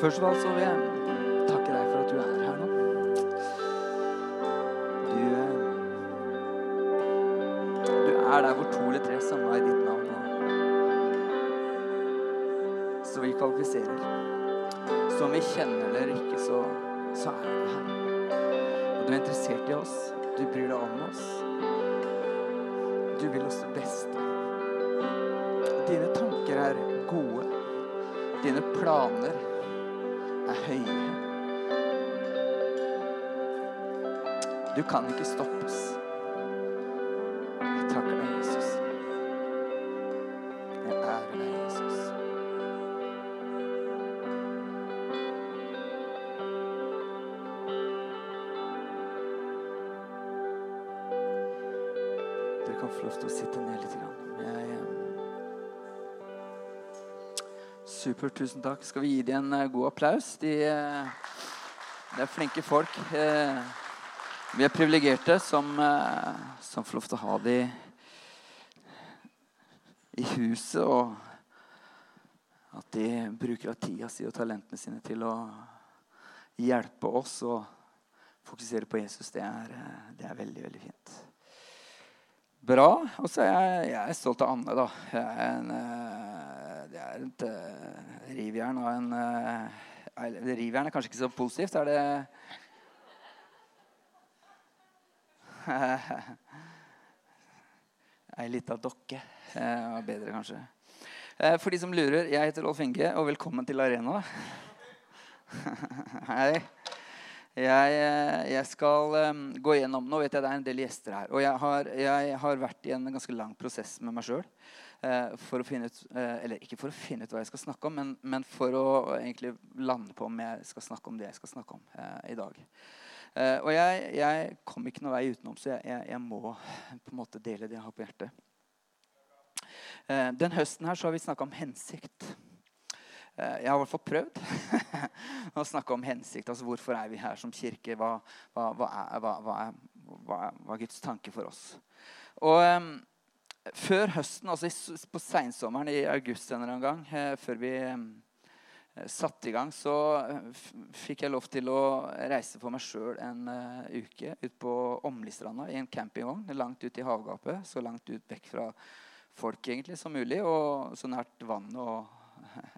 Først av alt så vil jeg takke deg for at du er her nå. Du, eh, du er der hvor to eller tre samla i ditt navn. Og så vi kvalifiserer. Så om vi kjenner eller ikke, så, så er du her. Og du er interessert i oss. Du bryr deg om oss. Du vil oss det beste. Dine tanker er gode. Dine planer er høye. Du kan ikke stoppes. Jeg takker deg, Jesus. Jeg ærer deg, Jesus. Dere kan få lov til å sitte ned litt. Grann. Jeg, Supert, tusen takk. Skal vi gi dem en eh, god applaus? De, de det er flinke folk. Eh, Vi er privilegerte som, eh, som får lov til å ha dem i huset, og at de bruker av tida si og talentene sine til å hjelpe oss og fokusere på Jesus. Det er, eh, det er veldig, veldig fint. Bra. Og så er jeg, jeg er stolt av Anne, da. Jeg er en, eh, er et uh, rivjern av en uh, Rivjern er kanskje ikke så positivt. Er det Ei lita dokke. Eh, var bedre, kanskje. For de som lurer, jeg heter Rolf Inge, og velkommen til Arena. Hei. Jeg, eh, jeg skal um, gå gjennom Nå vet jeg det er en del gjester her. Og jeg har, jeg har vært i en ganske lang prosess med meg sjøl. Uh, for å finne ut Eller ikke for å finne ut hva jeg skal snakke om, men, men for å egentlig lande på om jeg skal snakke om det jeg skal snakke om eh, i dag. og jeg, jeg, kom ikke noen vei utenom, så jeg, må på en måte dele det jeg har på hjertet. den høsten her så har vi snakka om hensikt. Jeg har i hvert fall prøvd å snakke om hensikt. altså Hvorfor er vi her som kirke? Hva, hva, hva, er, hva er, er, Guds tanke for oss? Og um, Før høsten, altså på seinsommeren i august en eller annen gang, eh, før vi um, satte i gang, så fikk jeg lov til å reise for meg sjøl en uh, uke ut på Åmlistranda i en campingvogn langt ut i havgapet. Så langt ut vekk fra folk egentlig som mulig, og så nært vannet og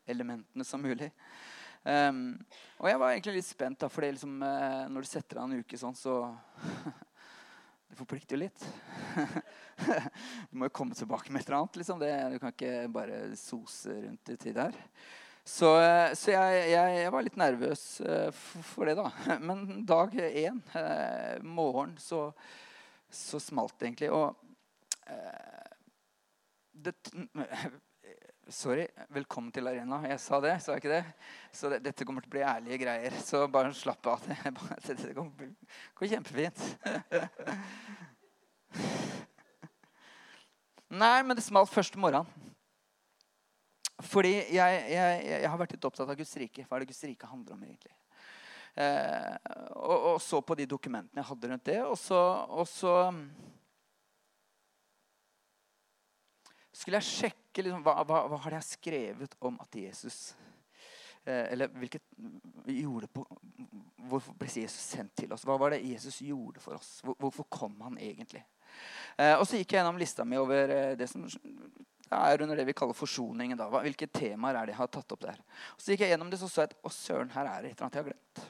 elementene som mulig. Um, og jeg var egentlig litt spent, da, for liksom, uh, når du setter av en uke sånn, så Det forplikter jo litt. du må jo komme tilbake med et eller annet. Liksom. Det, du kan ikke bare sose rundt i tid her. Så, uh, så jeg, jeg, jeg, var litt nervøs uh, for, for, det, da. Men dag én, morgen, så, så smalt det egentlig. Og det, Sorry. Velkommen til Arena. Jeg sa det, sa jeg ikke det? Så det, dette kommer til å bli ærlige greier. Så bare slapp av. Det, det går kjempefint. Nei, men det smalt første morgenen. Fordi jeg, jeg, jeg, har vært litt opptatt av Guds rike. Hva er det Guds rike handler om egentlig? Eh, og, og, så på de dokumentene jeg hadde rundt det. Og så, og så skulle jeg sjekke liksom, hva, hva, hva har jeg skrevet om at Jesus eh, Eller hvilket gjorde på, Hvorfor ble Jesus sendt til oss? Hva var det Jesus gjorde for oss? Hvor, hvorfor kom han egentlig? Eh, og så gikk jeg gjennom lista mi over eh, det som er under det vi kaller forsoningen. Da. Hvilke temaer er det jeg har tatt opp der? Og så gikk jeg gjennom det, så så jeg at å søren, her er det et eller annet jeg har glemt.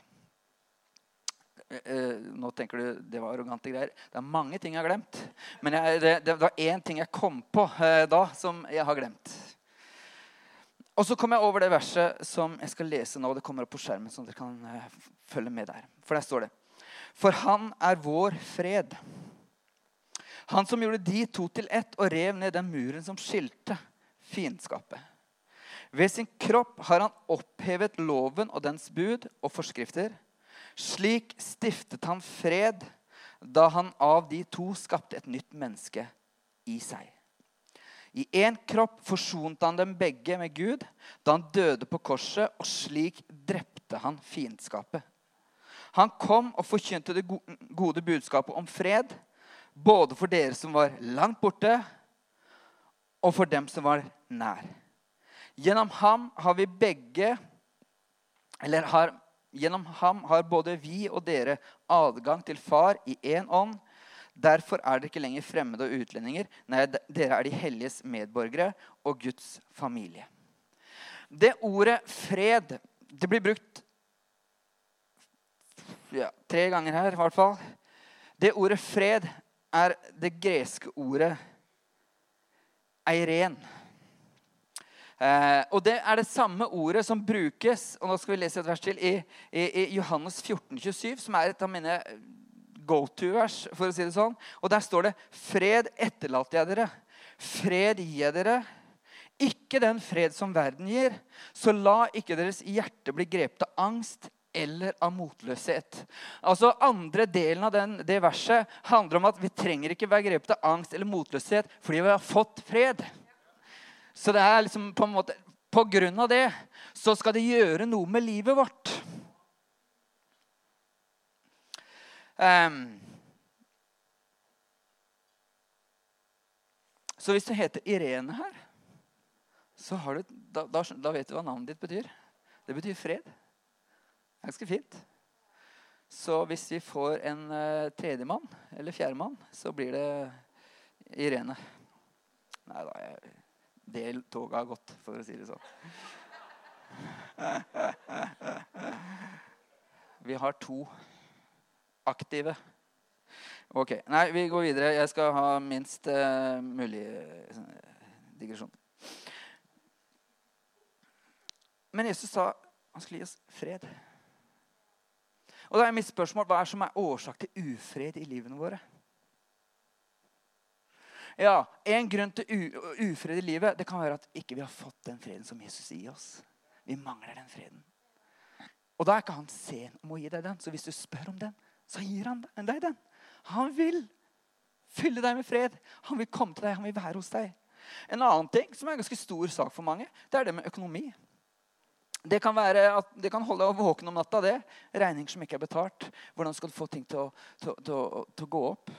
Eh, nå tenker du det var arrogante greier. Det er mange ting jeg har glemt. Men jeg, det, det, var én ting jeg kom på eh, da, som jeg har glemt. Og så kom jeg over det verset som jeg skal lese nå. Det kommer opp på skjermen, så dere kan eh, følge med der. For der står det For han er vår fred. Han som gjorde de to til ett og rev ned den muren som skilte fiendskapet. Ved sin kropp har han opphevet loven og dens bud og forskrifter. Slik stiftet han fred da han av de to skapte et nytt menneske i seg. I én kropp forsonte han dem begge med Gud da han døde på korset, og slik drepte han fiendskapet. Han kom og forkynte det gode budskapet om fred, både for dere som var langt borte, og for dem som var nær. Gjennom ham har vi begge eller har, gjennom ham har både vi og dere adgang til Far i én ånd. Derfor er dere ikke lenger fremmede og utlendinger. Nei, dere er de helliges medborgere og Guds familie. Det ordet 'fred' det blir brukt ja, tre ganger her, i hvert fall. Det ordet 'fred' er det greske ordet 'eiren'. Eh, og Det er det samme ordet som brukes og nå skal vi lese et vers til, i, i, i Johannes 14, 27, som er et av mine go to-vers. for å si det sånn. Og Der står det 'Fred etterlater jeg dere. Fred gir jeg dere. Ikke den fred som verden gir. Så la ikke deres hjerte bli grepet av angst eller av motløshet. Altså Andre delen av den, det verset handler om at vi trenger ikke være grepet av angst eller motløshet fordi vi har fått fred. Så det er liksom på en måte På grunn av det så skal det gjøre noe med livet vårt. Um, så hvis du heter Irene her, så har du, da, da, da, vet du hva navnet ditt betyr. Det betyr fred. Ganske fint. Så hvis vi får en uh, tredjemann eller fjerdemann, så blir det Irene. Nei da, jeg, det toget har gått, for å si det sånn. Vi har to aktive. Ok. Nei, vi går videre. Jeg skal ha minst uh, mulig uh, digresjon. Men Jesus sa han skulle gi oss fred. Og da er mitt spørsmål, Hva er som er årsak til ufred i livene våre? Ja, En grunn til ufred i livet det kan være at ikke vi har fått den freden som Jesus gir oss. Vi mangler den freden. Og da er ikke han sen om å gi deg den. Så hvis du spør om den, så gir han deg den. Han vil fylle deg med fred. Han vil komme til deg, han vil være hos deg. En annen ting som er en ganske stor sak for mange, det er det med økonomi. Det kan, være at, det kan holde deg våken om natta. det. Regninger som ikke er betalt. Hvordan skal du få ting til å, til, til, til å gå opp?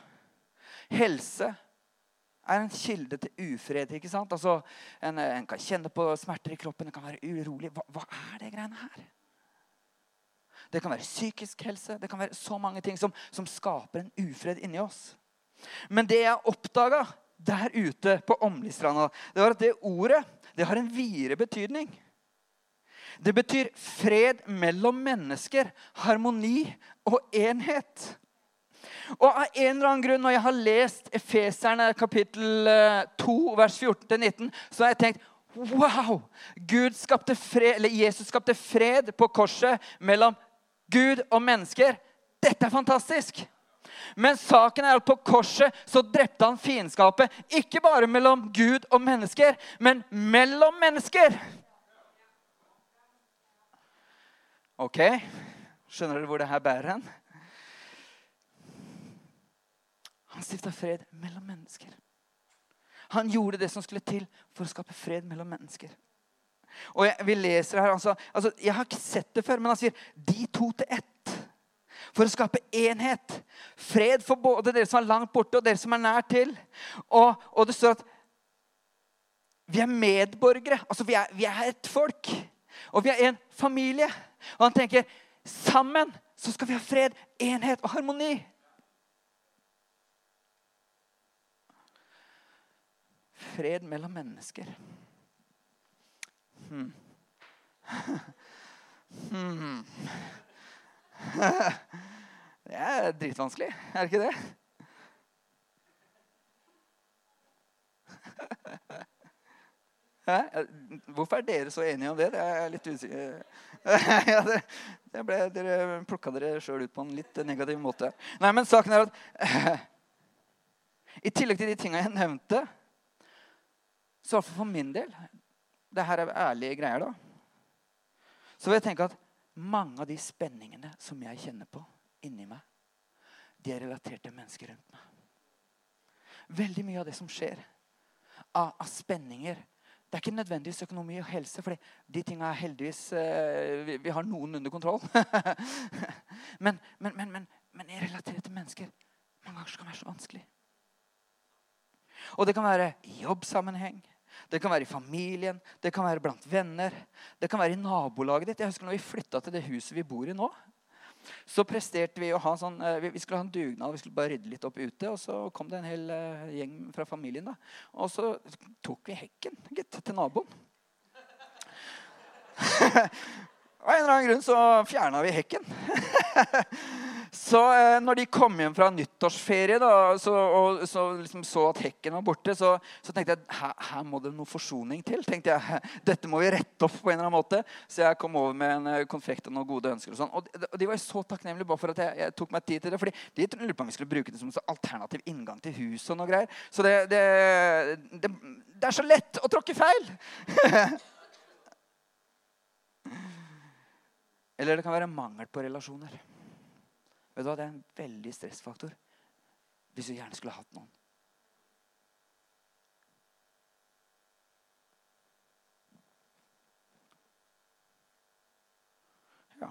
Helse er en kilde til ufred. ikke sant? Altså, en, en, kan kjenne på smerter i kroppen, en kan være urolig. Hva, hva er det greiene her? Det kan være psykisk helse. Det kan være så mange ting som, som skaper en ufred inni oss. Men det jeg oppdaga der ute på Åmlistranda, det var at det ordet det har en videre betydning. Det betyr fred mellom mennesker, harmoni og enhet. Og av en eller annen grunn, når jeg har lest Efeserne kapittel 2, eh, vers 14-19, så har jeg tenkt Wow! Gud skapte fred, eller Jesus skapte fred på korset mellom Gud og mennesker. Dette er fantastisk. Men saken er at på korset så drepte han fiendskapet. Ikke bare mellom Gud og mennesker, men mellom mennesker. Ok, skjønner dere hvor det her bærer hen? Han stifta fred mellom mennesker. Han gjorde det som skulle til for å skape fred mellom mennesker. Og jeg, vi leser her, altså, altså, Jeg har ikke sett det før, men han sier 'de to til ett'. For å skape enhet. Fred for både dere som er langt borte, og dere som er nær til. Og, og det står at vi er medborgere. Altså, vi er, vi er et folk. Og vi er en familie. Og han tenker sammen så skal vi ha fred, enhet og harmoni. Fred mellom mennesker. Hmm. Hmm. Det er dritvanskelig, er det ikke det? Hvorfor er dere så enige om det? Det er litt usikker ja, det, det ble, Dere plukka dere sjøl ut på en litt negativ måte. Nei, men saken er at I tillegg til de tinga jeg nevnte, så for min del det her er ærlige greier, da. Så vil jeg tenke at mange av de spenningene som jeg kjenner på inni meg, de er relatert til mennesker rundt meg. Veldig mye av det som skjer av, av spenninger Det er ikke nødvendigvis økonomi og helse, for de tingene er heldigvis eh, vi, vi, har noen under kontroll. men, men, men, men, men jeg relaterer til mennesker mange ganger kan være så vanskelig. Og det kan være jobbsammenheng. Det kan være i familien, det kan være blant venner. Det kan være i nabolaget ditt. Jeg husker når vi flytta til det huset vi bor i nå. Så presterte vi å ha sånn, eh, vi skulle ha en dugnad. Vi skulle bare rydde litt opp ute. Og så kom det en hel uh, gjeng fra familien. da. Og så tok vi hekken gitt, til naboen. Av en eller annen grunn så fjerna vi hekken. så eh, når de kom hjem fra nyttårsferie da, så, og så, liksom så at hekken var borte, så, så tenkte jeg her, her, må det noe forsoning til. tenkte jeg, Dette må vi rette opp på en eller annen måte. Så jeg kom over med en eh, konfekt og noen gode ønsker. Og sånn. Og de, de var så takknemlige bare for at jeg, jeg, tok meg tid til det. fordi de lurte på om vi skulle bruke det som en alternativ inngang til huset. og noe greier. Så det, det, det, det er så lett å tråkke feil! Eller det kan være mangel på relasjoner. Vet du hva? Det er en veldig stressfaktor hvis du gjerne skulle hatt noen. Ja.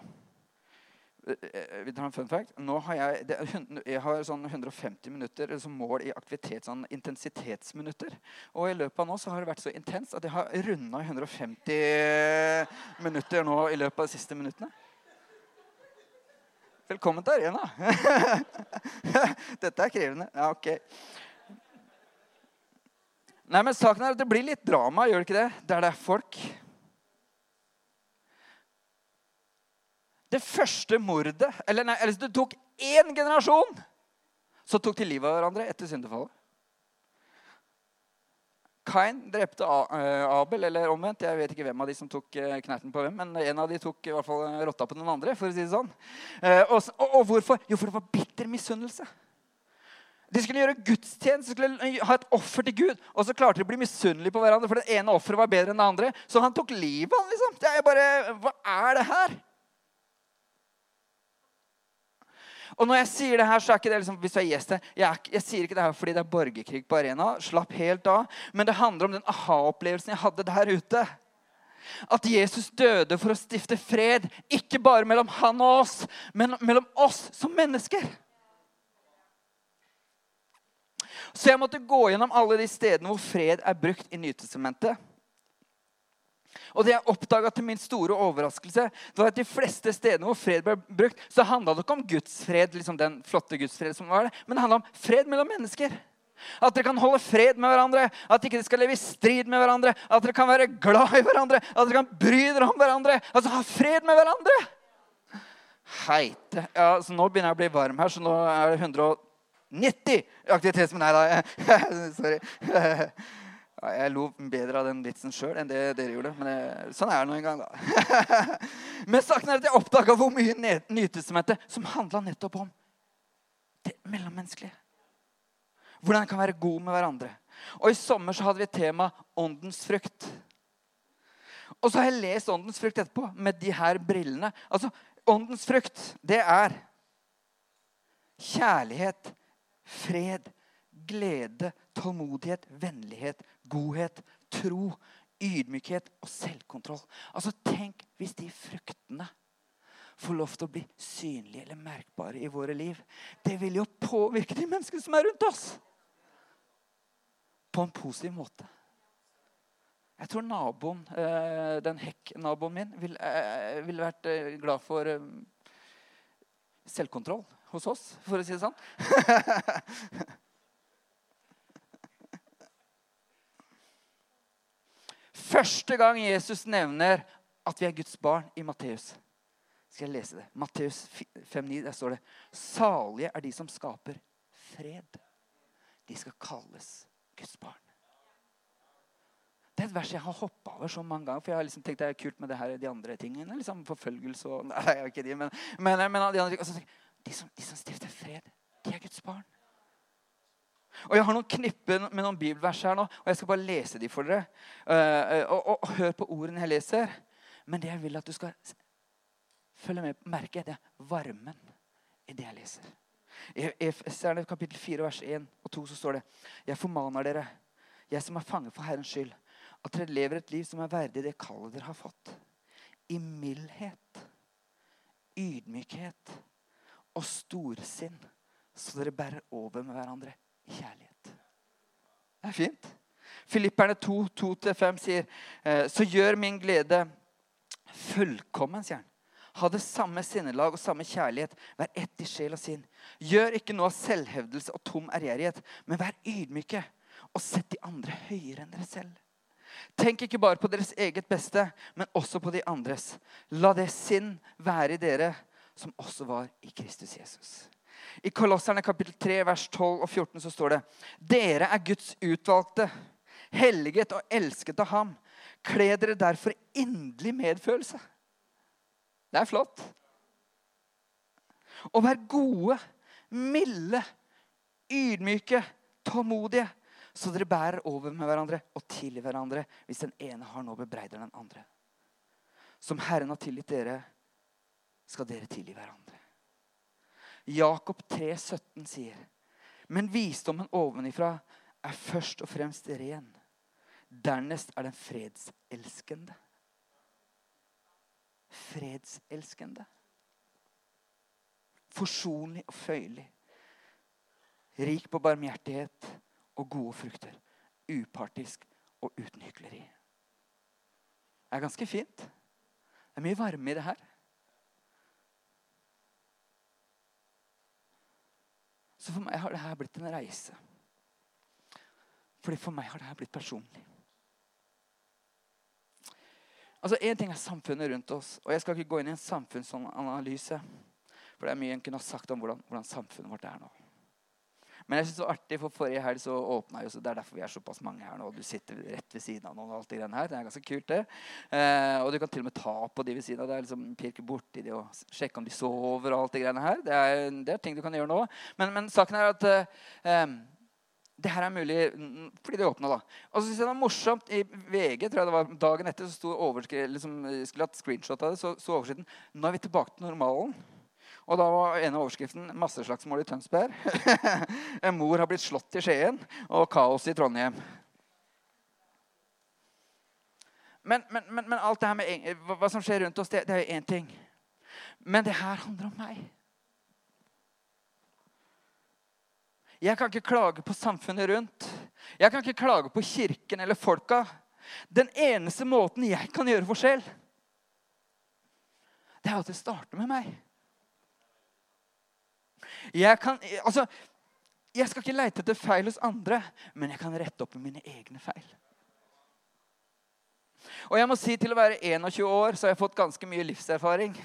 Vi tar en fun fact. Nå har jeg, det, jeg har sånn 150 minutter som mål i aktivitet, sånn intensitetsminutter. Og i løpet av nå så har det vært så intenst at jeg har runda 150 minutter nå i løpet av de siste minuttene. Velkommen til Arena. Dette er krevende. Ja, ok. Nei, men saken er at Det blir litt drama, gjør det ikke det? Der det er folk. Det første mordet Eller nei, hvis det tok én generasjon, så tok de livet av hverandre etter syndefallet. Kain drepte eh, Abel, eller omvendt. Jeg vet ikke hvem av de som tok eh, knerten på hvem, men en av de tok i hvert fall eh, rotta på den andre. for å si det sånn. Og, og, og hvorfor? Jo, for det var bitter misunnelse. De skulle gjøre gudstjeneste, skulle ha et offer til Gud. Og så klarte de å bli misunnelige på hverandre, for det ene offeret var bedre enn det andre. Så han tok livet av liksom. Det er bare, Hva er det her? Og når jeg sier det her, så er ikke det liksom, hvis du er gjest her, jeg, jeg, sier ikke det her fordi det er borgerkrig på arena. Slapp helt av. Men det handler om den aha-opplevelsen jeg hadde der ute. At Jesus døde for å stifte fred, ikke bare mellom han og oss, men mellom oss som mennesker. Så jeg måtte gå gjennom alle de stedene hvor fred er brukt i Nytestamentet. Og det jeg oppdaga til min store overraskelse, var at de fleste stedene hvor fred ble brukt, så handla det ikke om Guds fred, liksom den flotte Guds fred som var det, men det handla om fred mellom mennesker. At dere kan holde fred med hverandre, at ikke dere skal leve i strid med hverandre. At dere kan være glad i hverandre, at dere kan bry dere om hverandre. Altså ha fred med hverandre. Heite. Ja, så Nå begynner jeg å bli varm her, så nå er det 190 aktivitets... Nei da, sorry. Jeg lo bedre av den vitsen sjøl enn det dere gjorde. Men det, sånn er det nå en gang, da. men saken er at jeg oppdaga hvor mye Nytestamentet som handla nettopp om det mellommenneskelige. Hvordan en kan være god med hverandre. Og I sommer så hadde vi tema åndens frukt. Og så har jeg lest åndens frukt etterpå med de her brillene. Altså, Åndens frukt, det er kjærlighet, fred, glede, tålmodighet, vennlighet, godhet, tro, ydmykhet og selvkontroll. Altså, Tenk hvis de fruktene får lov til å bli synlige eller merkbare i våre liv. Det vil jo påvirke de menneskene som er rundt oss, på en positiv måte. Jeg tror naboen, eh, den hekk-naboen min ville eh, vil vært eh, glad for selvkontroll hos oss, for å si det sånn. Første gang Jesus nevner at vi er Guds barn i Matteus. Skal jeg lese det? Matteus 5,9. Der står det Salige er de som skaper fred. De skal kalles Guds barn. Det er et vers jeg har hoppa over så mange ganger. For jeg har liksom tenkt det er kult med det her, de andre tingene. liksom Forfølgelse og Nei, ikke de, men, men, men de, andre, de, som, de som stifter fred, de er Guds barn. Og Jeg har noen knipper med noen bibelvers her nå, og jeg skal bare lese de for dere. Uh, og, og, og, hør på ordene jeg leser. Men det jeg vil at du skal følge med merke, det er varmen i det jeg leser. I Efeserne kapittel 4 vers 1 og 2 så står det Jeg formaner dere, jeg som er fanget for Herrens skyld, at dere lever et liv som er verdig det kallet dere har fått. I mildhet, ydmykhet og storsinn, så dere bærer over med hverandre kjærlighet. Det er fint. Filipperne 2, 2-5 sier eh, Så gjør min glede fullkommen, sier han. Ha det samme sinnelag og samme kjærlighet. Vær ett i sjel og sinn. Gjør ikke noe av selvhevdelse og tom ærgjerrighet, men vær ydmyke og sett de andre høyere enn dere selv. Tenk ikke bare på deres eget beste, men også på de andres. La det sinn være i dere som også var i Kristus Jesus. I Kolosserne kapittel 3, vers 12 og 14 så står det Dere er Guds utvalgte, helliget og elsket av ham. Kle dere derfor inderlig medfølelse. Det er flott. Å være gode, milde, ydmyke, tålmodige, så dere bærer over med hverandre og til hverandre hvis den ene har noe bebreider den andre. Som Herren har tilgitt dere, skal dere tilgi hverandre. Jakob 3, 17 sier, men visdommen ovenifra er først og fremst ren. Dernest er den fredselskende. Fredselskende. Forsonlig og føyelig. Rik på barmhjertighet og gode frukter. Upartisk og uten hykleri. Det er ganske fint. Det er mye varme i det her. Så for meg har det her blitt en reise. Fordi for meg har det her blitt personlig. Altså, Én ting er samfunnet rundt oss. og Jeg skal ikke gå inn i en samfunnsanalyse. For det er mye en kunne ha sagt om hvordan, hvordan samfunnet vårt er nå. Men jeg synes det var artig, for forrige helg så åpna jo, så det er derfor vi er såpass mange her nå. Du sitter rett ved siden av noen og alt det greiene her. Det er ganske kult, det. Eh, og du kan til og med ta på de ved siden av deg. liksom Pirke borti de og sjekke om de sover og alt det greiene her. Det er, det er ting du kan gjøre nå. Men, men saken er at eh, det her er mulig fordi det åpna, da. Og så synes jeg det var morsomt. I VG tror jeg det var dagen etter så sto liksom, skulle hatt screenshot av det, så, så overskriften 'Nå er vi tilbake til normalen'. Og da var en av overskriften 'Masseslagsmål i Tønsberg'. en mor har blitt slått i Skien, og kaos i Trondheim. Men, men, men, men alt det her med hva som skjer rundt oss, det, det er jo én ting. Men det her handler om meg. Jeg kan ikke klage på samfunnet rundt. Jeg kan ikke klage på kirken eller folka. Den eneste måten jeg kan gjøre forskjell, det er at det starter med meg. Jeg, kan, altså, jeg skal ikke leite etter feil hos andre, men jeg kan rette opp i mine egne feil. Og jeg må si Til å være 21 år så har jeg fått ganske mye livserfaring.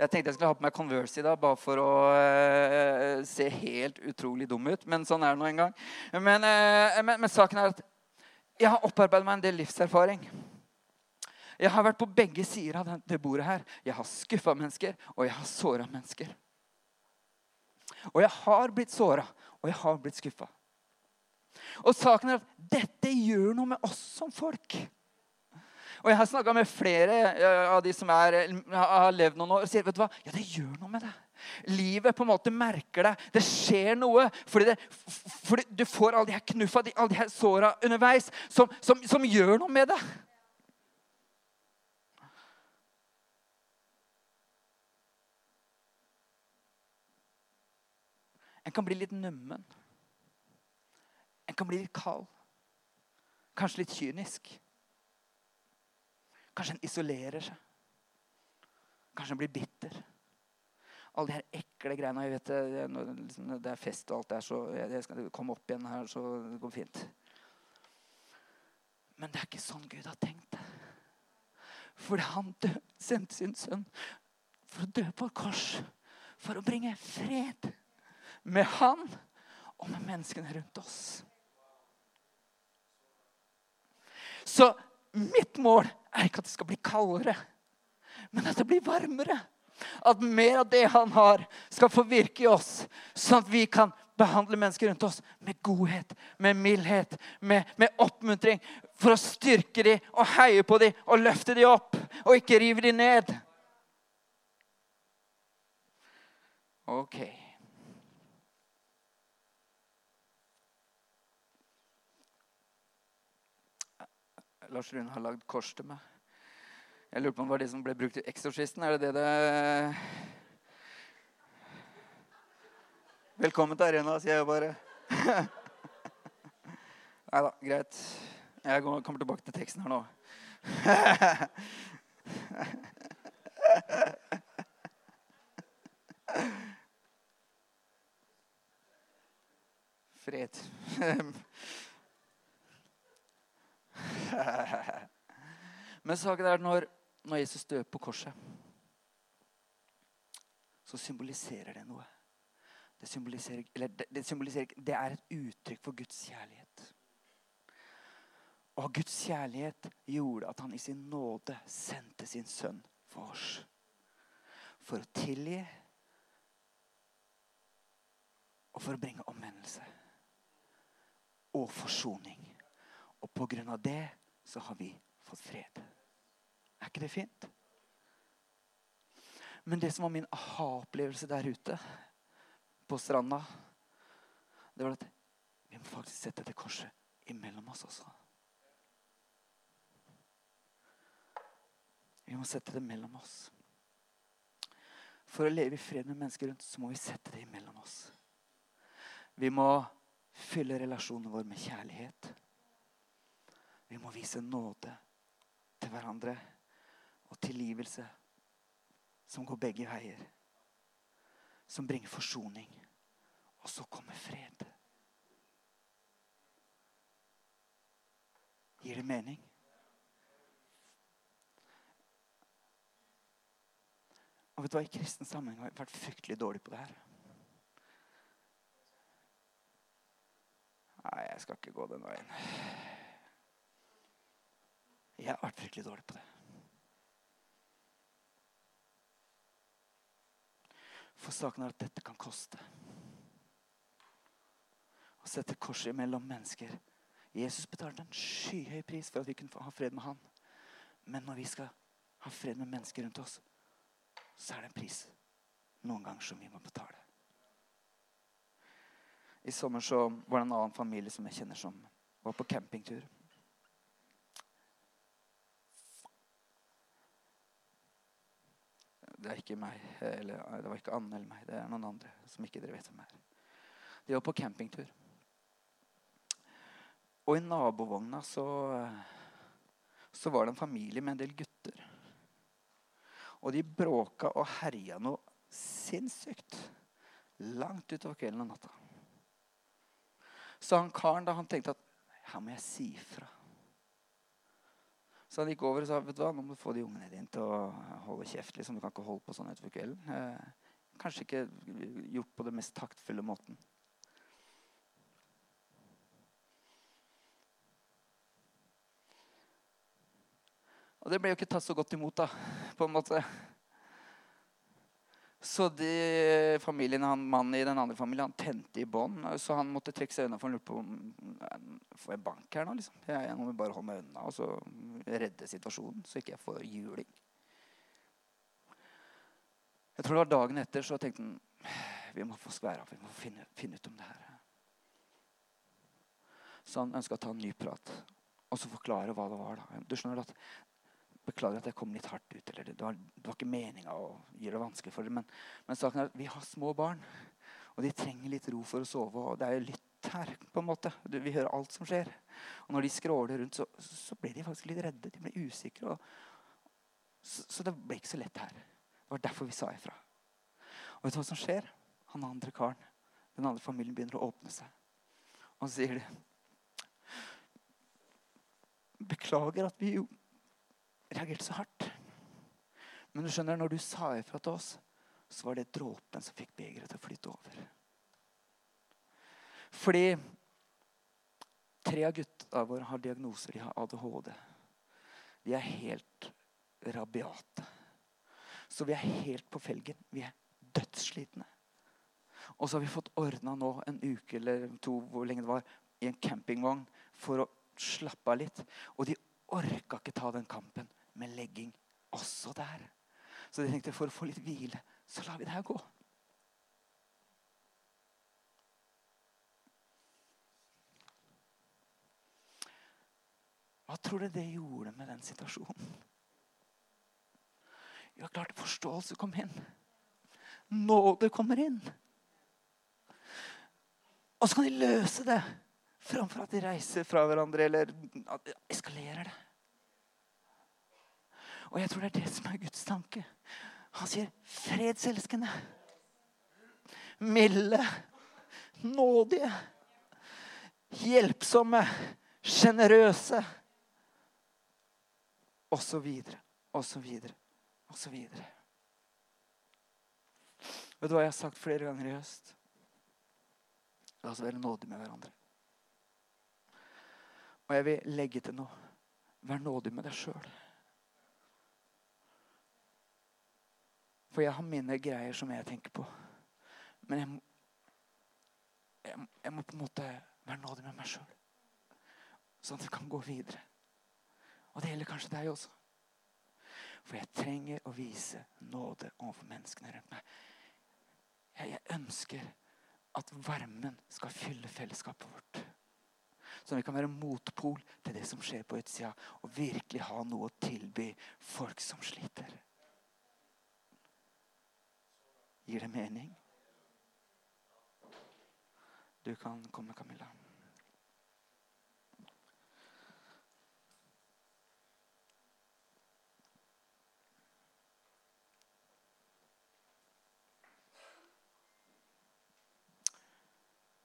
Jeg tenkte jeg skulle ha på meg Converse i dag bare for å uh, se helt utrolig dum ut. Men sånn er det nå en gang. Men, uh, men, men saken er at jeg har opparbeidet meg en del livserfaring. Jeg har vært på begge sider av det bordet her. Jeg har skuffa mennesker, og jeg har såra mennesker. Og jeg har blitt såra, og jeg har blitt skuffa. Og saken er at dette gjør noe med oss som folk. Og Jeg har snakka med flere av de som er, har levd noen år, og sier vet du hva? Ja, det gjør noe med det. Livet på en måte merker deg. Det skjer noe. Fordi, det, fordi du får alle de her knuffa, alle de her såra underveis, som, som, som gjør noe med deg. En kan bli litt nummen. En kan bli litt kald. Kanskje litt kynisk. Kanskje en isolerer seg. Kanskje en blir bitter. Alle de her ekle greiene. jeg vet Det, liksom, er fest og alt det så jeg skal komme opp igjen her, så det går fint. Men det er ikke sånn Gud har tenkt det. For han død, sendte sin sønn for å dø på et kors. For å bringe fred med han og med menneskene rundt oss. Så mitt mål er ikke at det skal bli kaldere, men at det blir varmere. At mer av det han har, skal få virke i oss, sånn at vi kan behandle mennesker rundt oss med godhet, med mildhet, med, med oppmuntring. For å styrke dem og heie på dem og løfte dem opp, og ikke rive dem ned. Ok. Lars Rune har lagd kors til meg. Jeg lurer på om det var de som ble brukt i Eksorsisten. Er det det det Velkommen til arena, sier jeg bare. Nei da, greit. Jeg kommer tilbake til teksten her nå. Fred. Men saken er når, når Jesus dør på korset, så symboliserer det noe. Det symboliserer, eller det, det symboliserer Det er et uttrykk for Guds kjærlighet. Og Guds kjærlighet gjorde at han i sin nåde sendte sin sønn for oss. For å tilgi og for å bringe omvendelse og forsoning. Og på grunn av det så har vi fått fred. Er ikke det fint? Men det som var min aha-opplevelse der ute på stranda, det var at vi må faktisk sette det korset imellom oss også. Vi må sette det mellom oss. For å leve i fred med mennesker rundt, så må vi sette det imellom oss. Vi må fylle relasjonen vår med kjærlighet. Vi må vise nåde til hverandre og tilgivelse som går begge veier. Som bringer forsoning. Og så kommer fred. Gir det mening? Og vet du hva, I kristen sammenheng har jeg vært fryktelig dårlig på det her. Nei, jeg skal ikke gå den veien. Jeg har vært fryktelig dårlig på det. For saken er at dette kan koste. Å sette korset mellom mennesker. Jesus betalte en skyhøy pris for at vi kunne ha fred med han. Men når vi skal ha fred med mennesker rundt oss, så er det en pris noen ganger som vi må betale. I sommer så var det en annen familie som jeg kjenner som var på campingtur. Det er ikke meg, eller det var ikke Anne eller meg. Det er noen andre som ikke dere vet hvem er. De var på campingtur. Og i nabovogna så, så var det en familie med en del gutter. Og de bråka og herja noe sinnssykt langt utover kvelden og natta. Så han karen da, han tenkte at her må jeg si fra. Så han gikk over og sa vet du hva, nå må du få de ungene dine til å holde kjeft. liksom, Du kan ikke holde på sånn utover kvelden. Eh, kanskje ikke gjort på den mest taktfulle måten. Og det ble jo ikke tatt så godt imot, da, på en måte. Så de, familien, han, mannen i den andre familien han tente i bånd. Så han måtte trekke seg unna. For han lurte på om får jeg bank her nå. liksom. Jeg, jeg må bare holde meg unna og så redde situasjonen, så ikke jeg får juling. Jeg tror det var dagen etter så tenkte han vi må få skvære av. Vi må finne, finne ut om det her. Så han ønska å ta en ny prat og så forklare hva det var. da. Du skjønner at Beklager at jeg kom litt hardt ut. Det var, det var ikke meninga å gjøre det vanskelig for dem. Men, men saken er at vi har små barn, og de trenger litt ro for å sove. Og det er jo litt her, på en måte. Vi hører alt som skjer. Og når de skråler rundt, så, så blir de faktisk litt redde. De blir usikre. Og, så, så, det ble ikke så lett her. Det var derfor vi sa ifra. Og vet du hva som skjer? Han andre karen, den andre familien, begynner å åpne seg. Og så sier de Beklager at vi gjorde reagerte så hardt. Men du skjønner, når du sa ifra til oss, så var det dråpen som fikk begeret til å flyte over. Fordi tre av gutta våre har diagnoser. De har ADHD. De er helt rabiate. Så vi er helt på felgen. Vi er dødsslitne. Og så har vi fått ordna nå en uke eller to hvor lenge det var, i en campingvogn for å slappe av litt. Og de orka ikke ta den kampen med legging også der. Så de tenkte for å få litt hvile, så lar vi det her gå. Hva tror du det gjorde med den situasjonen? Ja, klart forståelse kom inn. Nåde kommer inn. Og så kan de løse det Framfor at de reiser fra hverandre eller eskalerer det. Og jeg tror det er det som er Guds tanke. Han sier fredselskende. Milde. Nådige. Hjelpsomme. Sjenerøse. Og så videre. Og så videre. Og så videre. Vet du hva jeg har sagt flere ganger i høst? La oss være nådige med hverandre. Og jeg vil legge til noe. Vær nådig med deg sjøl. For jeg har mine greier som jeg tenker på. Men jeg må, jeg, jeg må på en måte være nådig med meg sjøl. Sånn at vi kan gå videre. Og det gjelder kanskje deg også. For jeg trenger å vise nåde overfor menneskene rundt meg. Jeg, jeg ønsker at varmen skal fylle fellesskapet vårt. Så vi kan være motpol til det som skjer på utsida, og virkelig ha noe å tilby folk som sliter. Gir det mening? Du kan komme, Camilla.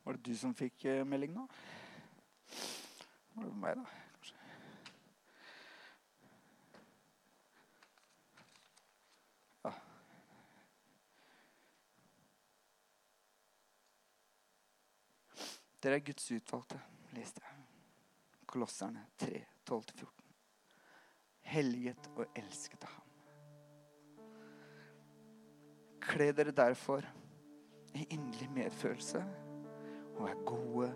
Var det du som fikk eh, melding nå? Var det meg, da? Dere er Guds utvalgte, leste jeg. Kolosserne 3, 12-14. Helliget og elsket av ham. Kle dere derfor i inderlig medfølelse og er gode,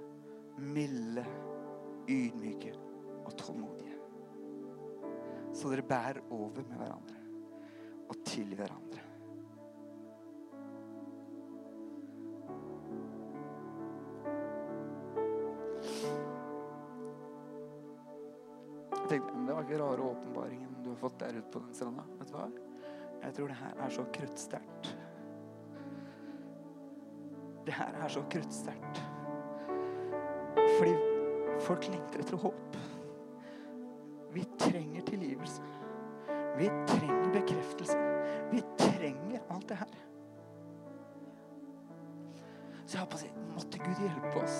milde, ydmyke og tålmodige. Så dere bærer over med hverandre og til hverandre. Ikke rare åpenbaringen du har fått der ute på den stranda. Vet du hva? Jeg tror det her er så kruttsterkt. Det her er så kruttsterkt. Fordi folk lengter etter håp. Vi trenger tilgivelse. Vi trenger bekreftelse. Vi trenger alt det her. Så jeg har på å si måtte Gud hjelpe oss.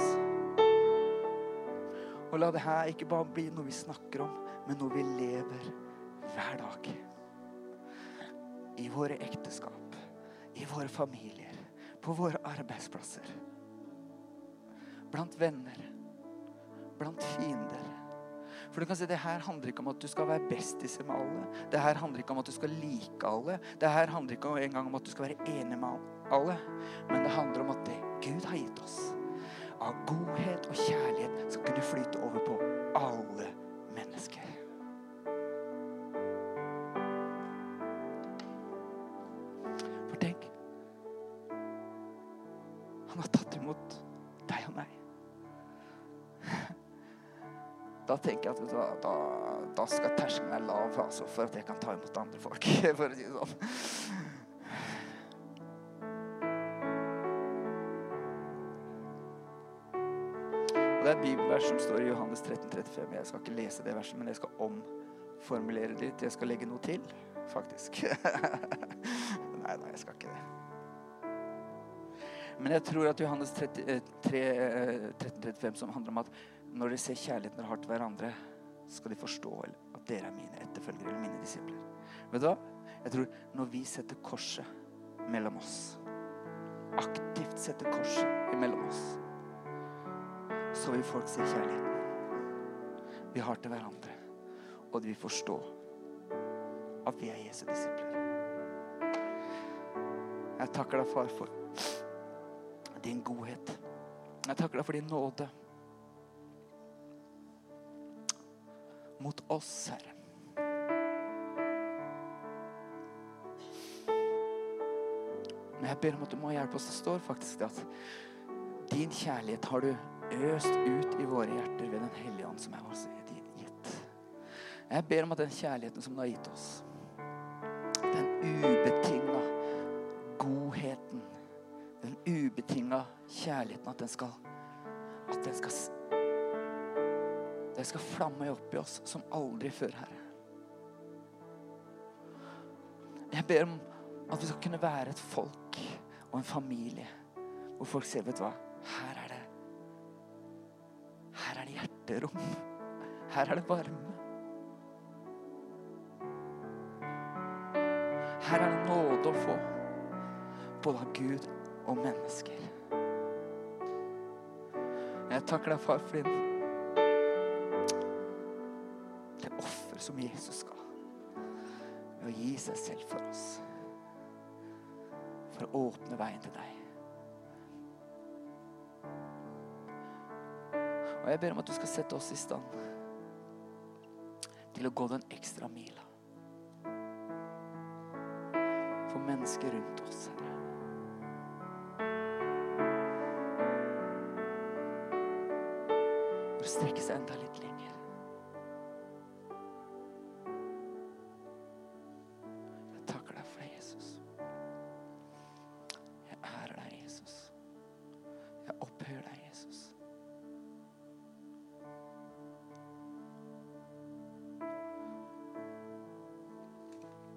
Og la det her ikke bare bli noe vi snakker om, men noe vi lever hver dag. I våre ekteskap, i våre familier, på våre arbeidsplasser. Blant venner, blant fiender. For du kan si, Det her handler ikke om at du skal være bestiser med alle. Det her handler ikke om at du skal like alle. Det her handler ikke engang om at du skal være enig med alle. Men det handler om at det Gud har gitt oss, av godhet og kjærlighet, skal kunne flyte over på alle mennesker. For tenk Han har tatt imot deg og meg. Da tenker jeg at da, da skal terskelen være lav altså, for at jeg kan ta imot andre folk. For å si det sånn. Bibelvers som står i Johannes 13, 35. Jeg skal ikke lese det verset, men jeg skal omformulere det litt. Jeg skal legge noe til, faktisk. nei, nei, jeg skal ikke det. Men jeg tror at Johannes 30, eh, 3, eh, 13, 35, som handler om at når dere ser kjærligheten dere har til hverandre, skal de forstå at dere er mine etterfølgere eller mine disipler. Vet du hva? Jeg tror når vi setter korset mellom oss, aktivt setter korset mellom oss, så vil folk se kjærligheten vi har til hverandre. Og de vil forstå at vi er Jesu disipler. Jeg takker deg, far, for din godhet. Jeg takker deg for din nåde mot oss, Herre. Men jeg ber om at du må hjelpe oss. Det står faktisk det at din kjærlighet har du øst ut i våre hjerter ved Den hellige ånd, som er oss gitt. Jeg ber om at den kjærligheten som du har gitt oss, den ubetinga godheten, den ubetinga kjærligheten, at den skal, at den skal Det skal flamme opp i oss som aldri før, Herre. Jeg ber om at vi skal kunne være et folk og en familie hvor folk ser, vet du hva, her er det hjerterom. Her er det varme. Her er det nåde å få, både av Gud og mennesker. Jeg takker deg, far, for din det offer som Jesus ga ved å gi seg selv for oss. For å åpne veien til deg. Og jeg ber om at du skal sette oss i stand til å gå den ekstra mila. For mennesker rundt oss, Herre. For å strekke seg enda litt.